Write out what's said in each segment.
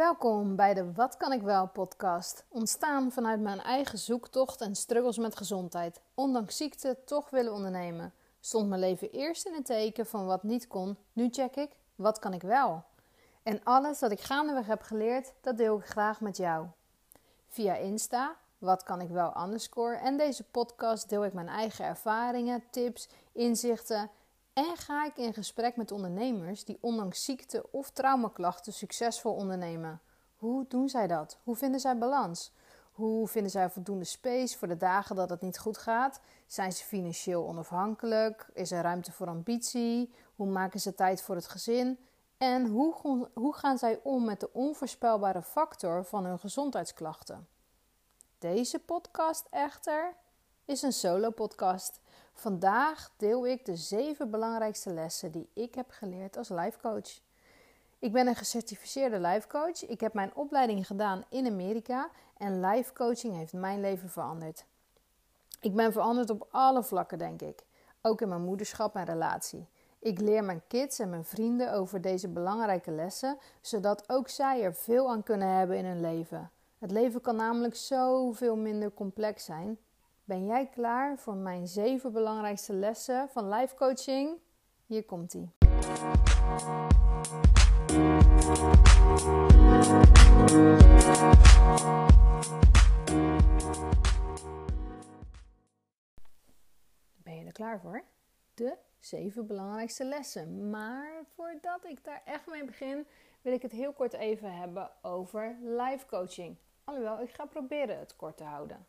Welkom bij de Wat kan ik wel podcast. Ontstaan vanuit mijn eigen zoektocht en struggles met gezondheid. Ondanks ziekte toch willen ondernemen. Stond mijn leven eerst in het teken van wat niet kon. Nu check ik, wat kan ik wel? En alles wat ik gaandeweg heb geleerd, dat deel ik graag met jou. Via Insta, wat kan ik wel underscore. En deze podcast deel ik mijn eigen ervaringen, tips, inzichten en ga ik in gesprek met ondernemers die ondanks ziekte of traumaklachten succesvol ondernemen. Hoe doen zij dat? Hoe vinden zij balans? Hoe vinden zij voldoende space voor de dagen dat het niet goed gaat? Zijn ze financieel onafhankelijk? Is er ruimte voor ambitie? Hoe maken ze tijd voor het gezin? En hoe, hoe gaan zij om met de onvoorspelbare factor van hun gezondheidsklachten? Deze podcast echter is een solo-podcast. Vandaag deel ik de zeven belangrijkste lessen die ik heb geleerd als life coach. Ik ben een gecertificeerde life coach. Ik heb mijn opleiding gedaan in Amerika en life coaching heeft mijn leven veranderd. Ik ben veranderd op alle vlakken, denk ik. Ook in mijn moederschap en relatie. Ik leer mijn kids en mijn vrienden over deze belangrijke lessen, zodat ook zij er veel aan kunnen hebben in hun leven. Het leven kan namelijk zoveel minder complex zijn ben jij klaar voor mijn zeven belangrijkste lessen van life coaching? Hier komt ie. Ben je er klaar voor? De zeven belangrijkste lessen. Maar voordat ik daar echt mee begin, wil ik het heel kort even hebben over life coaching. Alhoewel, ik ga proberen het kort te houden.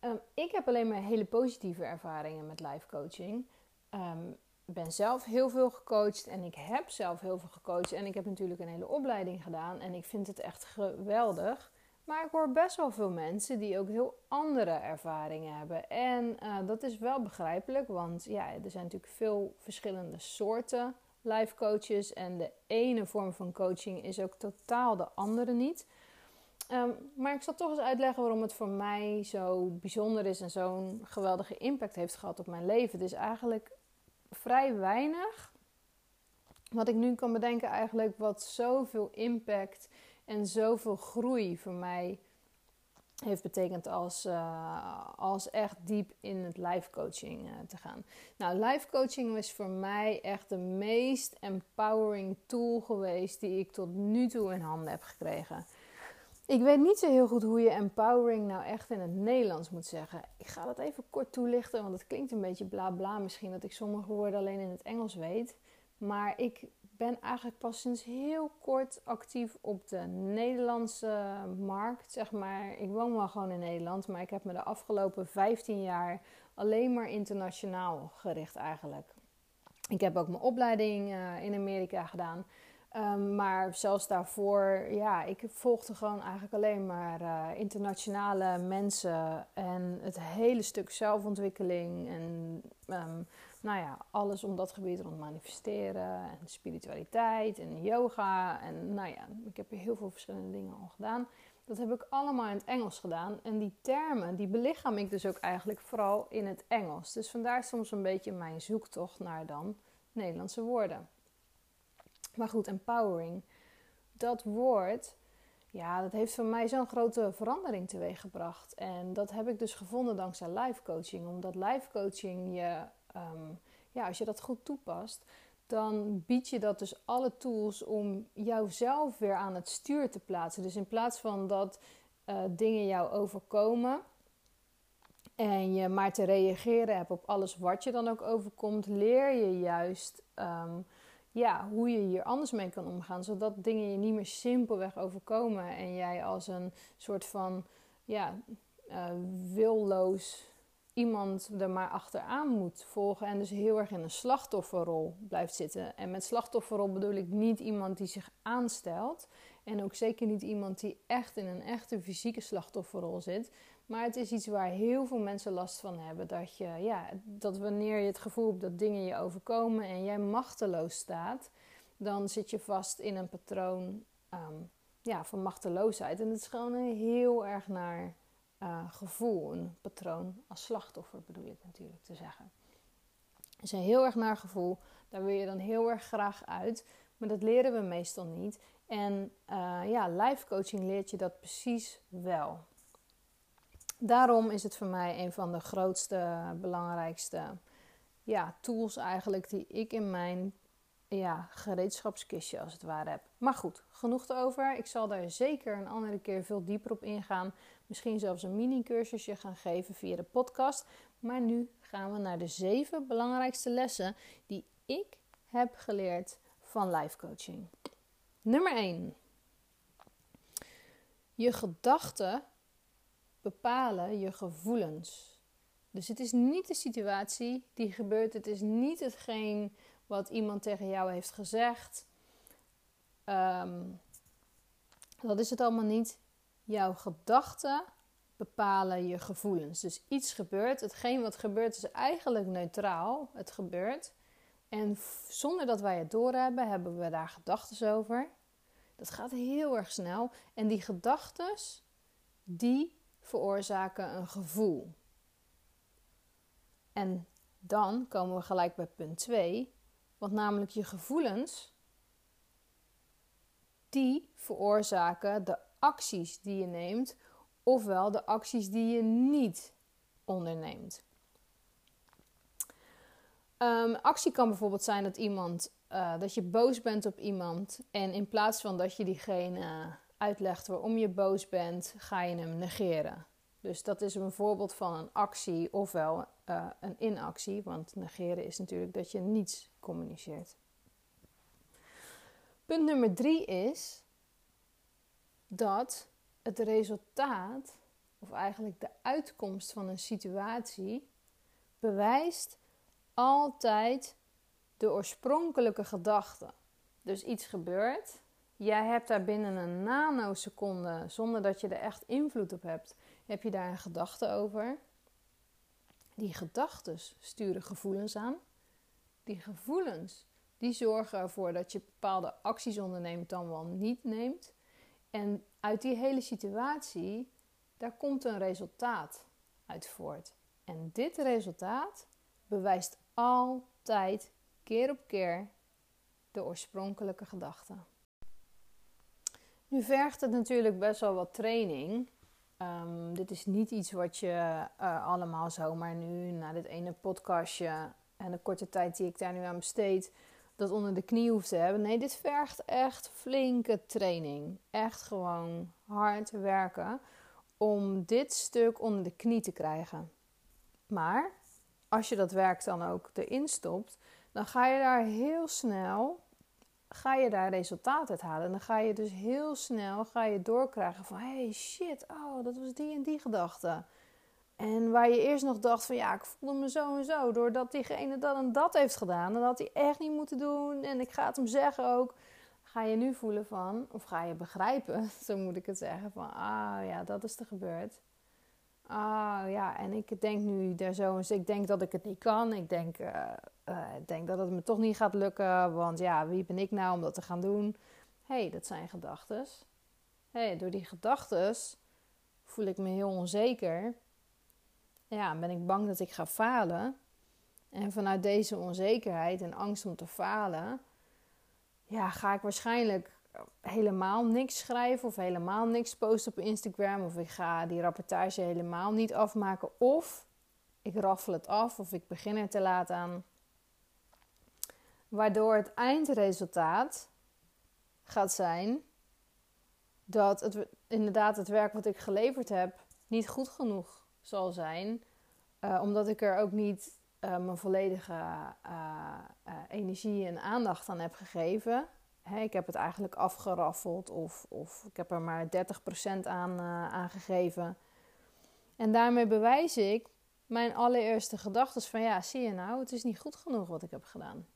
Ehm, ik heb alleen maar hele positieve ervaringen met life coaching. Um, ben zelf heel veel gecoacht en ik heb zelf heel veel gecoacht. En ik heb natuurlijk een hele opleiding gedaan en ik vind het echt geweldig. Maar ik hoor best wel veel mensen die ook heel andere ervaringen hebben. En uh, dat is wel begrijpelijk, want ja, er zijn natuurlijk veel verschillende soorten life coaches. En de ene vorm van coaching is ook totaal de andere niet. Ehm, maar ik zal toch eens uitleggen waarom het voor mij zo bijzonder is en zo'n geweldige impact heeft gehad op mijn leven. Het is eigenlijk vrij weinig wat ik nu kan bedenken, eigenlijk wat zoveel impact en zoveel groei voor mij heeft betekend als, uh, als echt diep in het life coaching uh, te gaan. Nou, life coaching was voor mij echt de meest empowering tool geweest die ik tot nu toe in handen heb gekregen. Ik weet niet zo heel goed hoe je empowering nou echt in het Nederlands moet zeggen. Ik ga dat even kort toelichten, want het klinkt een beetje bla bla misschien dat ik sommige woorden alleen in het Engels weet. Maar ik ben eigenlijk pas sinds heel kort actief op de Nederlandse markt, zeg maar. Ik woon wel gewoon in Nederland, maar ik heb me de afgelopen 15 jaar alleen maar internationaal gericht eigenlijk. Ik heb ook mijn opleiding uh, in Amerika gedaan. Um, maar zelfs daarvoor, ja, ik volgde gewoon eigenlijk alleen maar uh, internationale mensen en het hele stuk zelfontwikkeling en um, nou ja, alles om dat gebied rond manifesteren en spiritualiteit en yoga en nou ja, ik heb heel veel verschillende dingen al gedaan. Dat heb ik allemaal in het Engels gedaan en die termen, die belichaam ik dus ook eigenlijk vooral in het Engels. Dus vandaar soms een beetje mijn zoektocht naar dan Nederlandse woorden. Maar goed, empowering. Dat woord, ja, dat heeft voor mij zo'n grote verandering teweeggebracht. En dat heb ik dus gevonden dankzij life coaching. Omdat life coaching je, ehm, ja, als je dat goed toepast, dan bied je dat dus alle tools om jouzelf weer aan het stuur te plaatsen. Dus in plaats van dat uh, dingen jou overkomen en je maar te reageren hebt op alles wat je dan ook overkomt, leer je juist um, ja, hoe je hier anders mee kan omgaan. Zodat dingen je niet meer simpelweg overkomen. En jij als een soort van ja, uh, willoos iemand er maar achteraan moet volgen. En dus heel erg in een slachtofferrol blijft zitten. En met slachtofferrol bedoel ik niet iemand die zich aanstelt. En ook zeker niet iemand die echt in een echte fysieke slachtofferrol zit. Maar het is iets waar heel veel mensen last van hebben. Dat, je, ja, dat wanneer je het gevoel hebt dat dingen je overkomen en jij machteloos staat, dan zit je vast in een patroon um, ja, van machteloosheid. En het is gewoon een heel erg naar uh, gevoel, een patroon als slachtoffer bedoel ik natuurlijk te zeggen. Het is een heel erg naar gevoel, daar wil je dan heel erg graag uit, maar dat leren we meestal niet. En uh, ja, life coaching leert je dat precies wel. Daarom is het voor mij een van de grootste, belangrijkste ja, tools eigenlijk die ik in mijn ja, gereedschapskistje als het ware heb. Maar goed, genoeg erover. Ik zal daar zeker een andere keer veel dieper op ingaan. Misschien zelfs een mini-cursusje gaan geven via de podcast. Maar nu gaan we naar de zeven belangrijkste lessen die ik heb geleerd van life coaching. Nummer 1. Je gedachten bepalen je gevoelens. Dus het is niet de situatie die gebeurt. Het is niet hetgeen wat iemand tegen jou heeft gezegd. Ehm, dat is het allemaal niet. Jouw gedachten bepalen je gevoelens. Dus iets gebeurt. Hetgeen wat gebeurt is eigenlijk neutraal. Het gebeurt. En zonder dat wij het doorhebben, hebben we daar gedachten over. Dat gaat heel erg snel. En die gedachten, die veroorzaken een gevoel. En dan komen we gelijk bij punt 2. Want namelijk je gevoelens, die veroorzaken de acties die je neemt, ofwel de acties die je niet onderneemt. Um, actie kan bijvoorbeeld zijn dat iemand uh, dat je boos bent op iemand en in plaats van dat je diegene uitlegt waarom je boos bent, ga je hem negeren. Dus dat is een voorbeeld van een actie ofwel uh, een inactie, want negeren is natuurlijk dat je niets communiceert. Punt nummer drie is dat het resultaat, of eigenlijk de uitkomst van een situatie, bewijst altijd de oorspronkelijke gedachte. Dus iets gebeurt, jij hebt daar binnen een nanoseconde, zonder dat je er echt invloed op hebt, heb je daar een gedachte over. Die gedachten sturen gevoelens aan. Die gevoelens die zorgen ervoor dat je bepaalde acties onderneemt dan wel niet neemt. En uit die hele situatie, daar komt een resultaat uit voort. En dit resultaat bewijst altijd, keer op keer, de oorspronkelijke gedachte. Nu vergt het natuurlijk best wel wat training. Um, dit is niet iets wat je uh, allemaal zomaar nu na dit ene podcastje en de korte tijd die ik daar nu aan besteed, dat onder de knie hoeft te hebben. Nee, dit vergt echt flinke training. Echt gewoon hard werken om dit stuk onder de knie te krijgen. Maar als je dat werk dan ook erin stopt, dan ga je daar heel snel ga je daar resultaat uit halen. En dan ga je dus heel snel ga je doorkrijgen van hey shit, oh, dat was die en die gedachte. En waar je eerst nog dacht van ja, ik voelde me zo en zo. Doordat diegene dat en dat heeft gedaan. En dat hij echt niet moeten doen. En ik ga het hem zeggen ook. Ga je nu voelen van, of ga je begrijpen, zo moet ik het zeggen. Van ah ja, dat is er gebeurd. Ah ja, en ik denk nu daar zo eens. Ik denk dat ik het niet kan. Ik denk, uh, uh, denk dat het me toch niet gaat lukken. Want ja, wie ben ik nou om dat te gaan doen? Hé, hey, dat zijn gedachten. hey, door die gedachten voel ik me heel onzeker ja, ben ik bang dat ik ga falen. En vanuit deze onzekerheid en angst om te falen, ja, ga ik waarschijnlijk helemaal niks schrijven of helemaal niks posten op Instagram. Of ik ga die rapportage helemaal niet afmaken. Of ik raffel het af of ik begin er te laat aan. Waardoor het eindresultaat gaat zijn dat het, inderdaad het werk wat ik geleverd heb niet goed genoeg zal zijn. Uh, omdat ik er ook niet uh, mijn volledige uh, energie en aandacht aan heb gegeven. Ik heb het eigenlijk afgeraffeld of, of ik heb er maar 30% aan, aan gegeven. En daarmee bewijs ik mijn allereerste gedachten van ja, zie je nou, het is niet goed genoeg wat ik heb gedaan.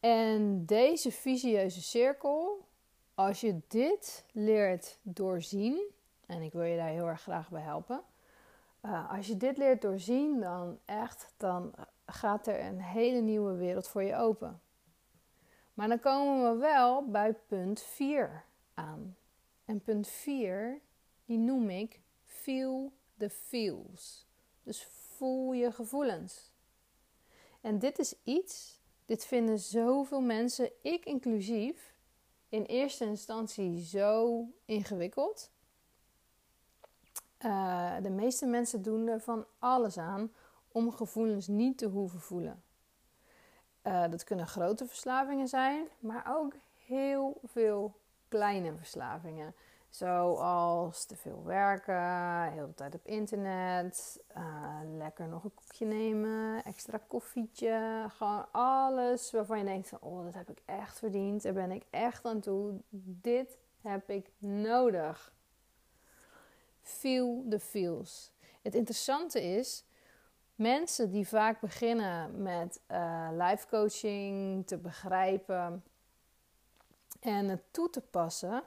En deze visieuze cirkel, als je dit leert doorzien, en ik wil je daar heel erg graag bij helpen. Uh, als je dit leert doorzien, dan echt, dan gaat er een hele nieuwe wereld voor je open. Maar dan komen we wel bij punt 4 aan. En punt 4, die noem ik feel the feels. Dus voel je gevoelens. En dit is iets Dit vinden zoveel mensen, ik inclusief, in eerste instantie zo ingewikkeld. Uh, de meeste mensen doen er van alles aan om gevoelens niet te hoeven voelen. Uh, dat kunnen grote verslavingen zijn, maar ook heel veel kleine verslavingen. Zoals te veel werken, heel de tijd op internet, uh, lekker nog een koekje nemen, extra koffietje. Gewoon alles waarvan je denkt: oh, dat heb ik echt verdiend. Daar ben ik echt aan toe. Dit heb ik nodig. Feel the feels. Het interessante is, mensen die vaak beginnen met uh, life coaching te begrijpen en het toe te passen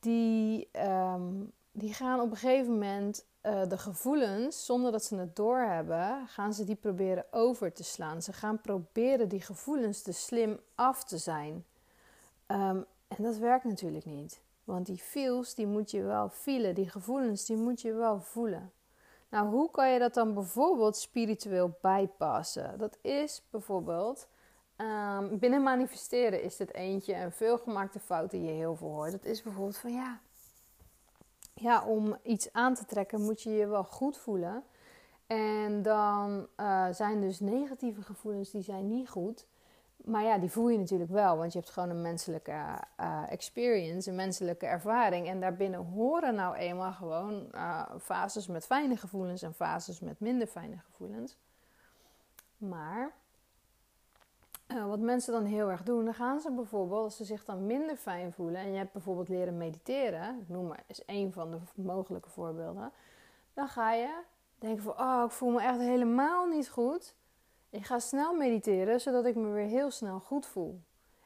die, ehm, die gaan op een gegeven moment uh, de gevoelens, zonder dat ze het doorhebben, gaan ze die proberen over te slaan. Ze gaan proberen die gevoelens te slim af te zijn. Um, en dat werkt natuurlijk niet. Want die feels, die moet je wel voelen. Die gevoelens, die moet je wel voelen. Nou, hoe kan je dat dan bijvoorbeeld spiritueel bijpassen? Dat is bijvoorbeeld Um, binnen manifesteren is dit eentje een veelgemaakte fout die je heel veel hoort. Dat is bijvoorbeeld van ja, ja, om iets aan te trekken moet je je wel goed voelen. En dan uh, zijn dus negatieve gevoelens die zijn niet goed. Maar ja, die voel je natuurlijk wel, want je hebt gewoon een menselijke uh, experience, een menselijke ervaring. En daarbinnen horen nou eenmaal gewoon uh, fases met fijne gevoelens en fases met minder fijne gevoelens. Maar uh, wat mensen dan heel erg doen, dan gaan ze bijvoorbeeld, als ze zich dan minder fijn voelen, en je hebt bijvoorbeeld leren mediteren, ik noem maar, is een van de mogelijke voorbeelden, dan ga je denken van, oh, ik voel me echt helemaal niet goed. Ik ga snel mediteren, zodat ik me weer heel snel goed voel.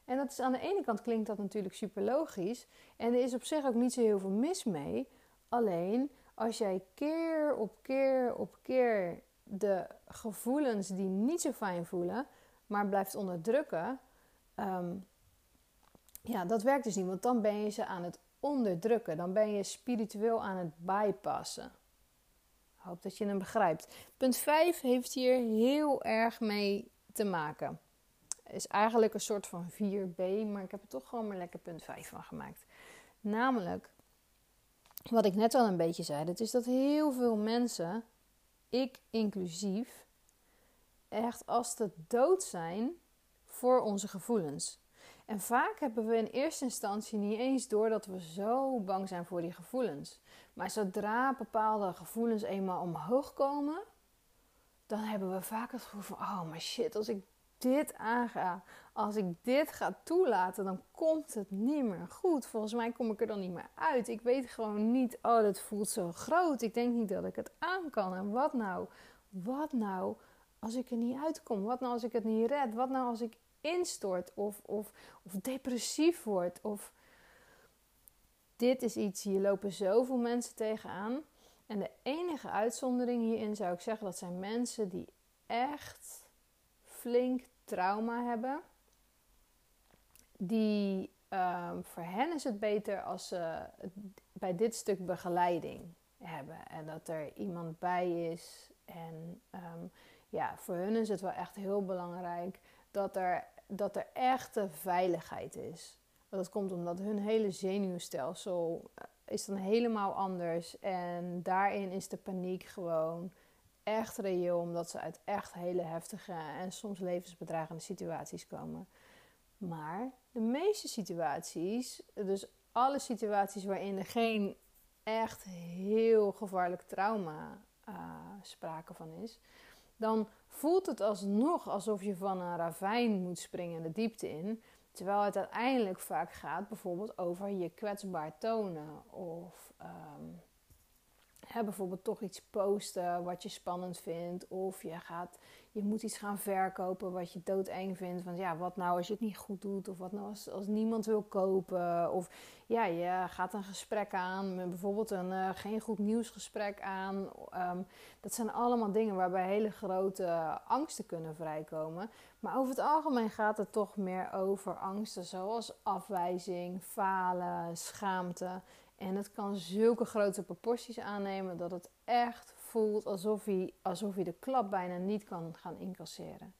En dat is aan de ene kant klinkt dat natuurlijk super logisch. En er is op zich ook niet zo heel veel mis mee. Alleen als jij keer op keer op keer de gevoelens die niet zo fijn voelen, maar blijft onderdrukken, um, ja, dat werkt dus niet. Want dan ben je ze aan het onderdrukken. Dan ben je spiritueel aan het bypassen. Hoop dat je hem begrijpt. Punt 5 heeft hier heel erg mee te maken. Is eigenlijk een soort van 4b, maar ik heb er toch gewoon maar lekker punt 5 van gemaakt. Namelijk, wat ik net al een beetje zei, dat is dat heel veel mensen, ik inclusief, echt als te dood zijn voor onze gevoelens. En vaak hebben we in eerste instantie niet eens door dat we zo bang zijn voor die gevoelens. Maar zodra bepaalde gevoelens eenmaal omhoog komen, dan hebben we vaak het gevoel van: oh, maar shit, als ik dit aanga, als ik dit ga toelaten, dan komt het niet meer goed. Volgens mij kom ik er dan niet meer uit. Ik weet gewoon niet, oh, dat voelt zo groot. Ik denk niet dat ik het aan kan. En wat nou? Wat nou als ik er niet uitkom? Wat nou als ik het niet red? Wat nou als ik instort of, of, of depressief word? Of dit is iets, hier lopen zoveel mensen tegenaan. En de enige uitzondering hierin zou ik zeggen, dat zijn mensen die echt flink trauma hebben. Die um, voor hen is het beter als ze bij dit stuk begeleiding hebben. En dat er iemand bij is en um, ja, voor hun is het wel echt heel belangrijk dat er, dat er echte veiligheid is. Dat komt omdat hun hele zenuwstelsel eh, is dan helemaal anders. En daarin is de paniek gewoon echt reëel, omdat ze uit echt hele heftige en soms levensbedreigende situaties komen. Maar de meeste situaties, dus alle situaties waarin er geen echt heel gevaarlijk trauma uh, sprake van is, dan voelt het alsnog alsof je van een ravijn moet springen de diepte in. Terwijl het uiteindelijk vaak gaat bijvoorbeeld over je kwetsbaar tonen. Of um, hè, bijvoorbeeld toch iets posten wat je spannend vindt. Of je, gaat, je moet iets gaan verkopen wat je doodeng vindt. Want ja, wat nou als je het niet goed doet? Of wat nou als, als niemand wil kopen? Of ja, je gaat een gesprek aan, bijvoorbeeld een uh, geen goed nieuwsgesprek aan. Um, dat zijn allemaal dingen waarbij hele grote angsten kunnen vrijkomen. Maar over het algemeen gaat het toch meer over angsten zoals afwijzing, falen, schaamte. En het kan zulke grote proporties aannemen dat het echt voelt alsof hij, alsof hij de klap bijna niet kan gaan incasseren.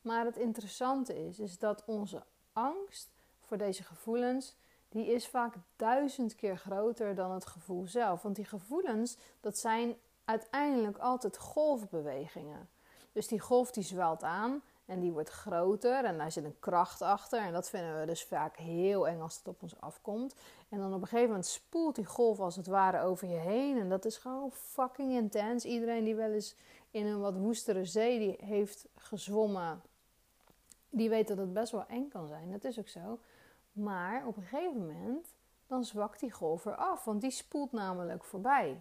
Maar het interessante is, is dat onze angst voor deze gevoelens, die is vaak duizend keer groter dan het gevoel zelf. Want die gevoelens, dat zijn uiteindelijk altijd golfbewegingen. Dus die golf die zwelt aan en die wordt groter en daar zit een kracht achter. En dat vinden we dus vaak heel eng als het op ons afkomt. En dan op een gegeven moment spoelt die golf als het ware over je heen. En dat is gewoon fucking intens. Iedereen die wel eens in een wat woestere zee die heeft gezwommen, die weet dat het best wel eng kan zijn. Dat is ook zo. Maar op een gegeven moment, dan zwakt die golf er af. Want die spoelt namelijk voorbij.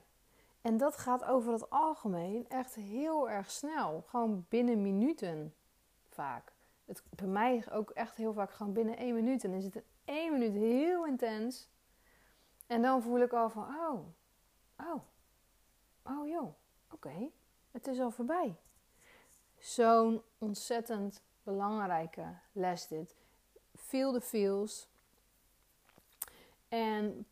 En dat gaat over het algemeen echt heel erg snel. Gewoon binnen minuten vaak. Het, bij mij ook echt heel vaak gewoon binnen één minuut. En dan is het in één minuut heel intens. En dan voel ik al van, oh, oh, oh joh, oké, het is al voorbij. Zo'n ontzettend belangrijke les dit. Feel the feels. En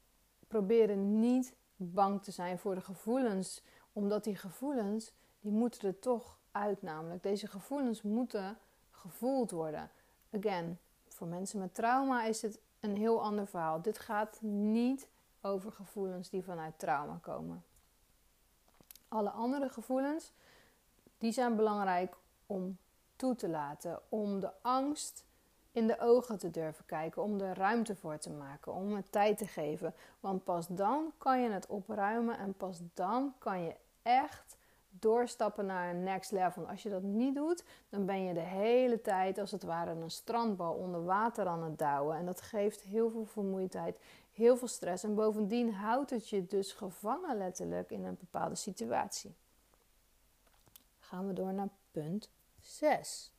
proberen niet bang te zijn voor de gevoelens. Omdat die gevoelens, die moeten er toch uit namelijk. Deze gevoelens moeten gevoeld worden. Again, voor mensen met trauma is het een heel ander verhaal. Dit gaat niet over gevoelens die vanuit trauma komen. Alle andere gevoelens, die zijn belangrijk om toe te laten, om de angst in de ogen te durven kijken, om er ruimte voor te maken, om het tijd te geven. Want pas dan kan je het opruimen en pas dan kan je echt doorstappen naar een next level. Als je dat niet doet, dan ben je de hele tijd als het ware een strandbal onder water aan het douwen. En dat geeft heel veel vermoeidheid, heel veel stress. En bovendien houdt het je dus gevangen letterlijk in een bepaalde situatie. Gaan we door naar punt 6.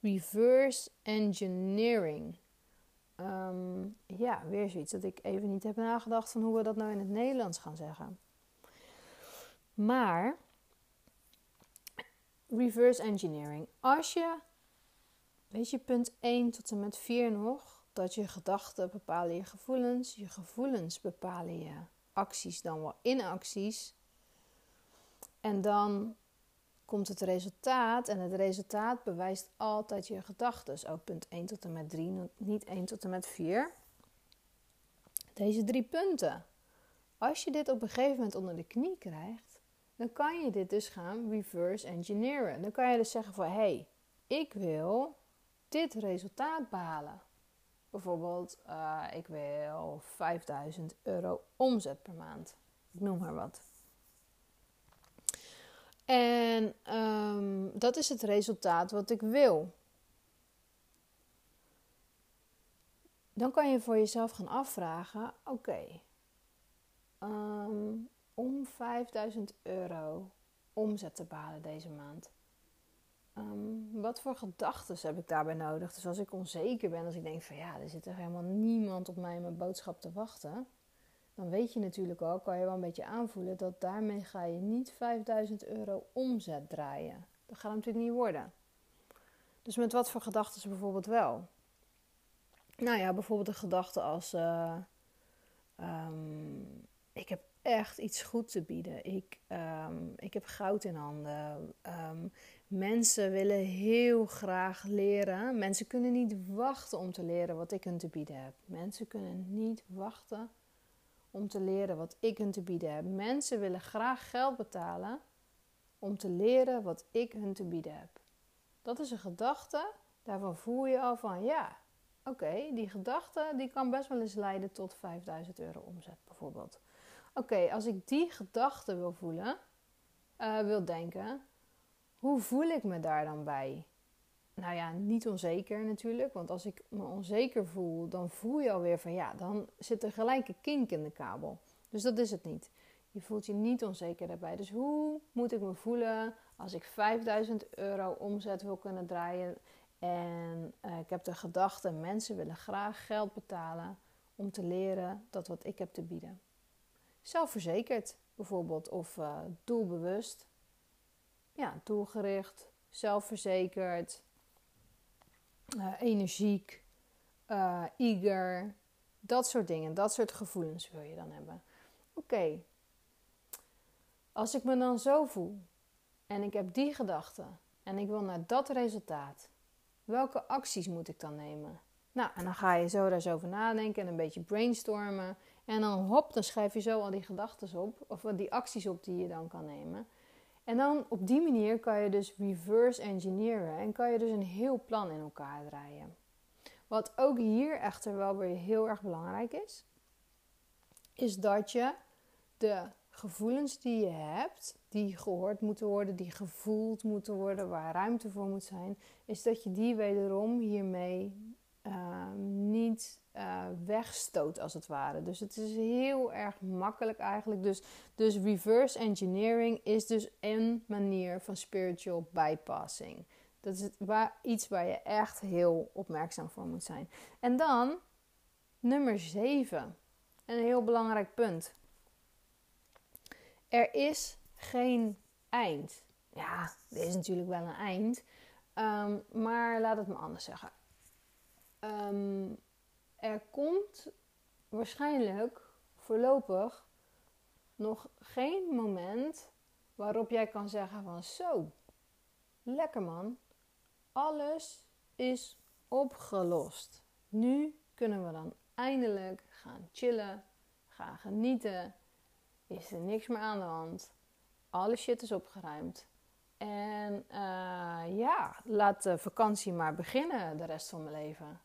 Reverse engineering. Ehm, ja, weer zoiets dat ik even niet heb nagedacht van hoe we dat nou in het Nederlands gaan zeggen. Maar reverse engineering. Als je, weet je, punt 1 tot en met 4 nog, dat je gedachten bepalen je gevoelens, je gevoelens bepalen je acties, dan wel inacties. En dan komt het resultaat en het resultaat bewijst altijd je gedachten. Ook punt 1 tot en met 3, niet 1 tot en met 4. Deze drie punten. Als je dit op een gegeven moment onder de knie krijgt, dan kan je dit dus gaan reverse engineeren. Dan kan je dus zeggen van hé, hey, ik wil dit resultaat behalen. Bijvoorbeeld, uh, ik wil 5000 euro omzet per maand. Ik noem maar wat. En um, dat is het resultaat wat ik wil. Dan kan je voor jezelf gaan afvragen: oké, um, om 5000 euro omzet te behalen deze maand. Um, wat voor gedachten heb ik daarbij nodig? Dus als ik onzeker ben, als ik denk van ja, er zit er helemaal niemand op mij mijn boodschap te wachten, dan weet je natuurlijk al, kan je wel een beetje aanvoelen dat daarmee ga je niet 5000 euro omzet draaien. Dat gaat natuurlijk niet worden. Dus met wat voor gedachten bijvoorbeeld wel? Nou ja, bijvoorbeeld een gedachte als: uh, um, ik heb echt iets goed te bieden. Ik, um, ik heb goud in handen. Um, mensen willen heel graag leren. Mensen kunnen niet wachten om te leren wat ik hun te bieden heb. Mensen kunnen niet wachten om te leren wat ik hun te bieden heb. Mensen willen graag geld betalen om te leren wat ik hun te bieden heb. Dat is een gedachte. Daarvan voel je al van ja, oké, die gedachte die kan best wel eens leiden tot 5000 euro omzet bijvoorbeeld. Oké, als ik die gedachte wil voelen, uh, wil denken, hoe voel ik me daar dan bij? Nou ja, niet onzeker natuurlijk. Want als ik me onzeker voel, dan voel je alweer van ja, dan zit er gelijk een kink in de kabel. Dus dat is het niet. Je voelt je niet onzeker daarbij. Dus hoe moet ik me voelen als ik 5000 euro omzet wil kunnen draaien? En uh, ik heb de gedachte, mensen willen graag geld betalen om te leren dat wat ik heb te bieden zelfverzekerd bijvoorbeeld of uh, doelbewust. Ja, doelgericht, zelfverzekerd, uh, energiek, uh, eager. Dat soort dingen, dat soort gevoelens wil je dan hebben. Oké, als ik me dan zo voel en ik heb die gedachten en ik wil naar dat resultaat, Welke acties moet ik dan nemen? Nou, en dan ga je zo daar zo over nadenken en een beetje brainstormen. En dan hop, dan schrijf je zo al die gedachten op, of die acties op die je dan kan nemen. En dan op die manier kan je dus reverse engineeren en kan je dus een heel plan in elkaar draaien. Wat ook hier echter wel weer heel erg belangrijk is, is dat je de gevoelens die je hebt, die gehoord moeten worden, die gevoeld moeten worden, waar ruimte voor moet zijn, is dat je die wederom hiermee Ehm, niet uh, wegstoot als het ware. Dus het is heel erg makkelijk eigenlijk. Dus, dus reverse engineering is dus een manier van spiritual bypassing. Dat is iets waar je echt heel opmerkzaam voor moet zijn. En dan nummer 7. Een heel belangrijk punt. Er is geen eind. Ja, er is natuurlijk wel een eind. Um, maar laat het me anders zeggen. Ehm, er komt waarschijnlijk voorlopig nog geen moment waarop jij kan zeggen van zo, lekker man, alles is opgelost. Nu kunnen we dan eindelijk gaan chillen, gaan genieten. Is er niks meer aan de hand. Alle shit is opgeruimd. En uh, ja, laat de vakantie maar beginnen de rest van mijn leven.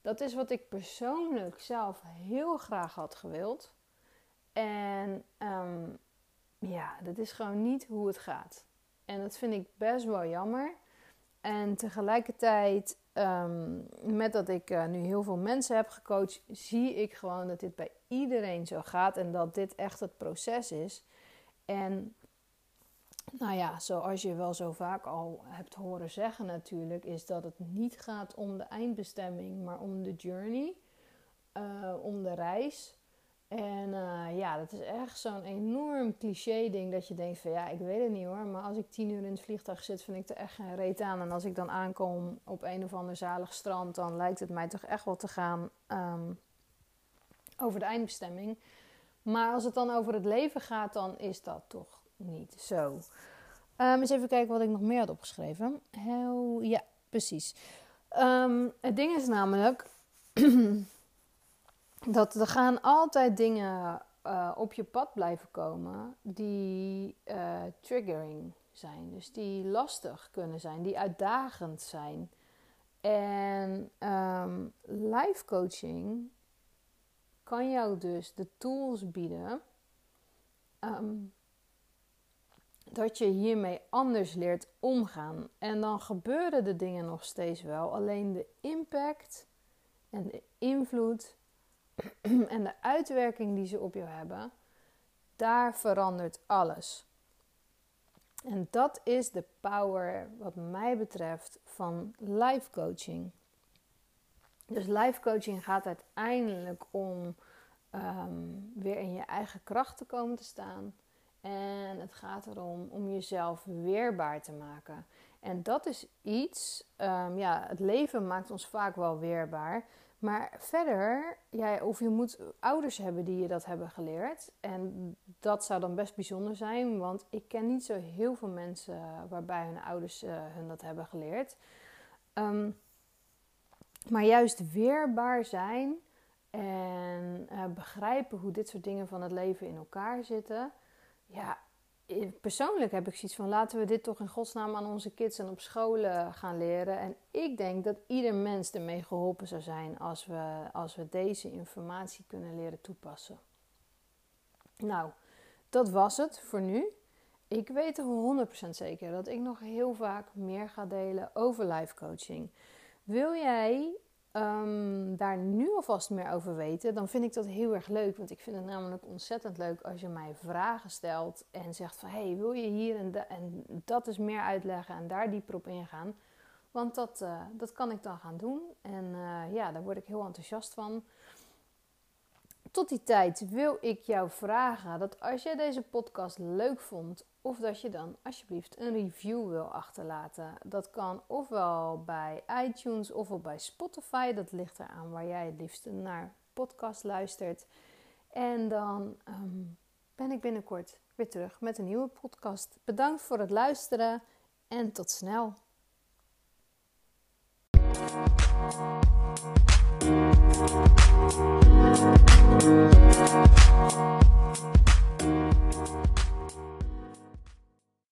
Dat is wat ik persoonlijk zelf heel graag had gewild. En um, ja, dat is gewoon niet hoe het gaat. En dat vind ik best wel jammer. En tegelijkertijd, um, met dat ik uh, nu heel veel mensen heb gecoacht, zie ik gewoon dat dit bij iedereen zo gaat en dat dit echt het proces is. En nou ja, zoals je wel zo vaak al hebt horen zeggen natuurlijk, is dat het niet gaat om de eindbestemming, maar om de journey, uh, om de reis. En uh, ja, dat is echt zo'n enorm cliché ding dat je denkt van ja, ik weet het niet hoor, maar als ik tien uur in het vliegtuig zit, vind ik er echt geen reet aan. En als ik dan aankom op een of ander zalig strand, dan lijkt het mij toch echt wel te gaan um, over de eindbestemming. Maar als het dan over het leven gaat, dan is dat toch niet zo. Um, eens even kijken wat ik nog meer had opgeschreven. Heel, ja, precies. Um, het ding is namelijk dat er gaan altijd dingen uh, op je pad blijven komen die uh, triggering zijn. Dus die lastig kunnen zijn, die uitdagend zijn. En um, life coaching kan jou dus de tools bieden dat je hiermee anders leert omgaan. En dan gebeuren de dingen nog steeds wel. Alleen de impact en de invloed en de uitwerking die ze op jou hebben, daar verandert alles. En dat is de power, wat mij betreft, van life coaching. Dus life coaching gaat uiteindelijk om um, weer in je eigen kracht te komen te staan en het gaat erom om jezelf weerbaar te maken. En dat is iets, um, ja, het leven maakt ons vaak wel weerbaar. Maar verder, of je moet ouders hebben die je dat hebben geleerd. En dat zou dan best bijzonder zijn, want ik ken niet zo heel veel mensen waarbij hun ouders uh, hun dat hebben geleerd. Um, maar juist weerbaar zijn en uh, begrijpen hoe dit soort dingen van het leven in elkaar zitten ja, persoonlijk heb ik zoiets van laten we dit toch in godsnaam aan onze kids en op scholen gaan leren. En ik denk dat ieder mens ermee geholpen zou zijn als we, als we deze informatie kunnen leren toepassen. Nou, dat was het voor nu. Ik weet 100% zeker dat ik nog heel vaak meer ga delen over life coaching. Wil jij um, daar nu alvast meer over weten, dan vind ik dat heel erg leuk. Want ik vind het namelijk ontzettend leuk als je mij vragen stelt en zegt van hey, wil je hier en, dat is meer uitleggen en daar dieper op ingaan. Want dat, uh, dat kan ik dan gaan doen. En uh, ja, daar word ik heel enthousiast van. Tot die tijd wil ik jou vragen dat als jij deze podcast leuk vond of dat je dan alsjeblieft een review wil achterlaten. Dat kan ofwel bij iTunes ofwel bij Spotify. Dat ligt eraan waar jij het liefst naar podcast luistert. En dan um, ben ik binnenkort weer terug met een nieuwe podcast. Bedankt voor het luisteren en tot snel. Thank you.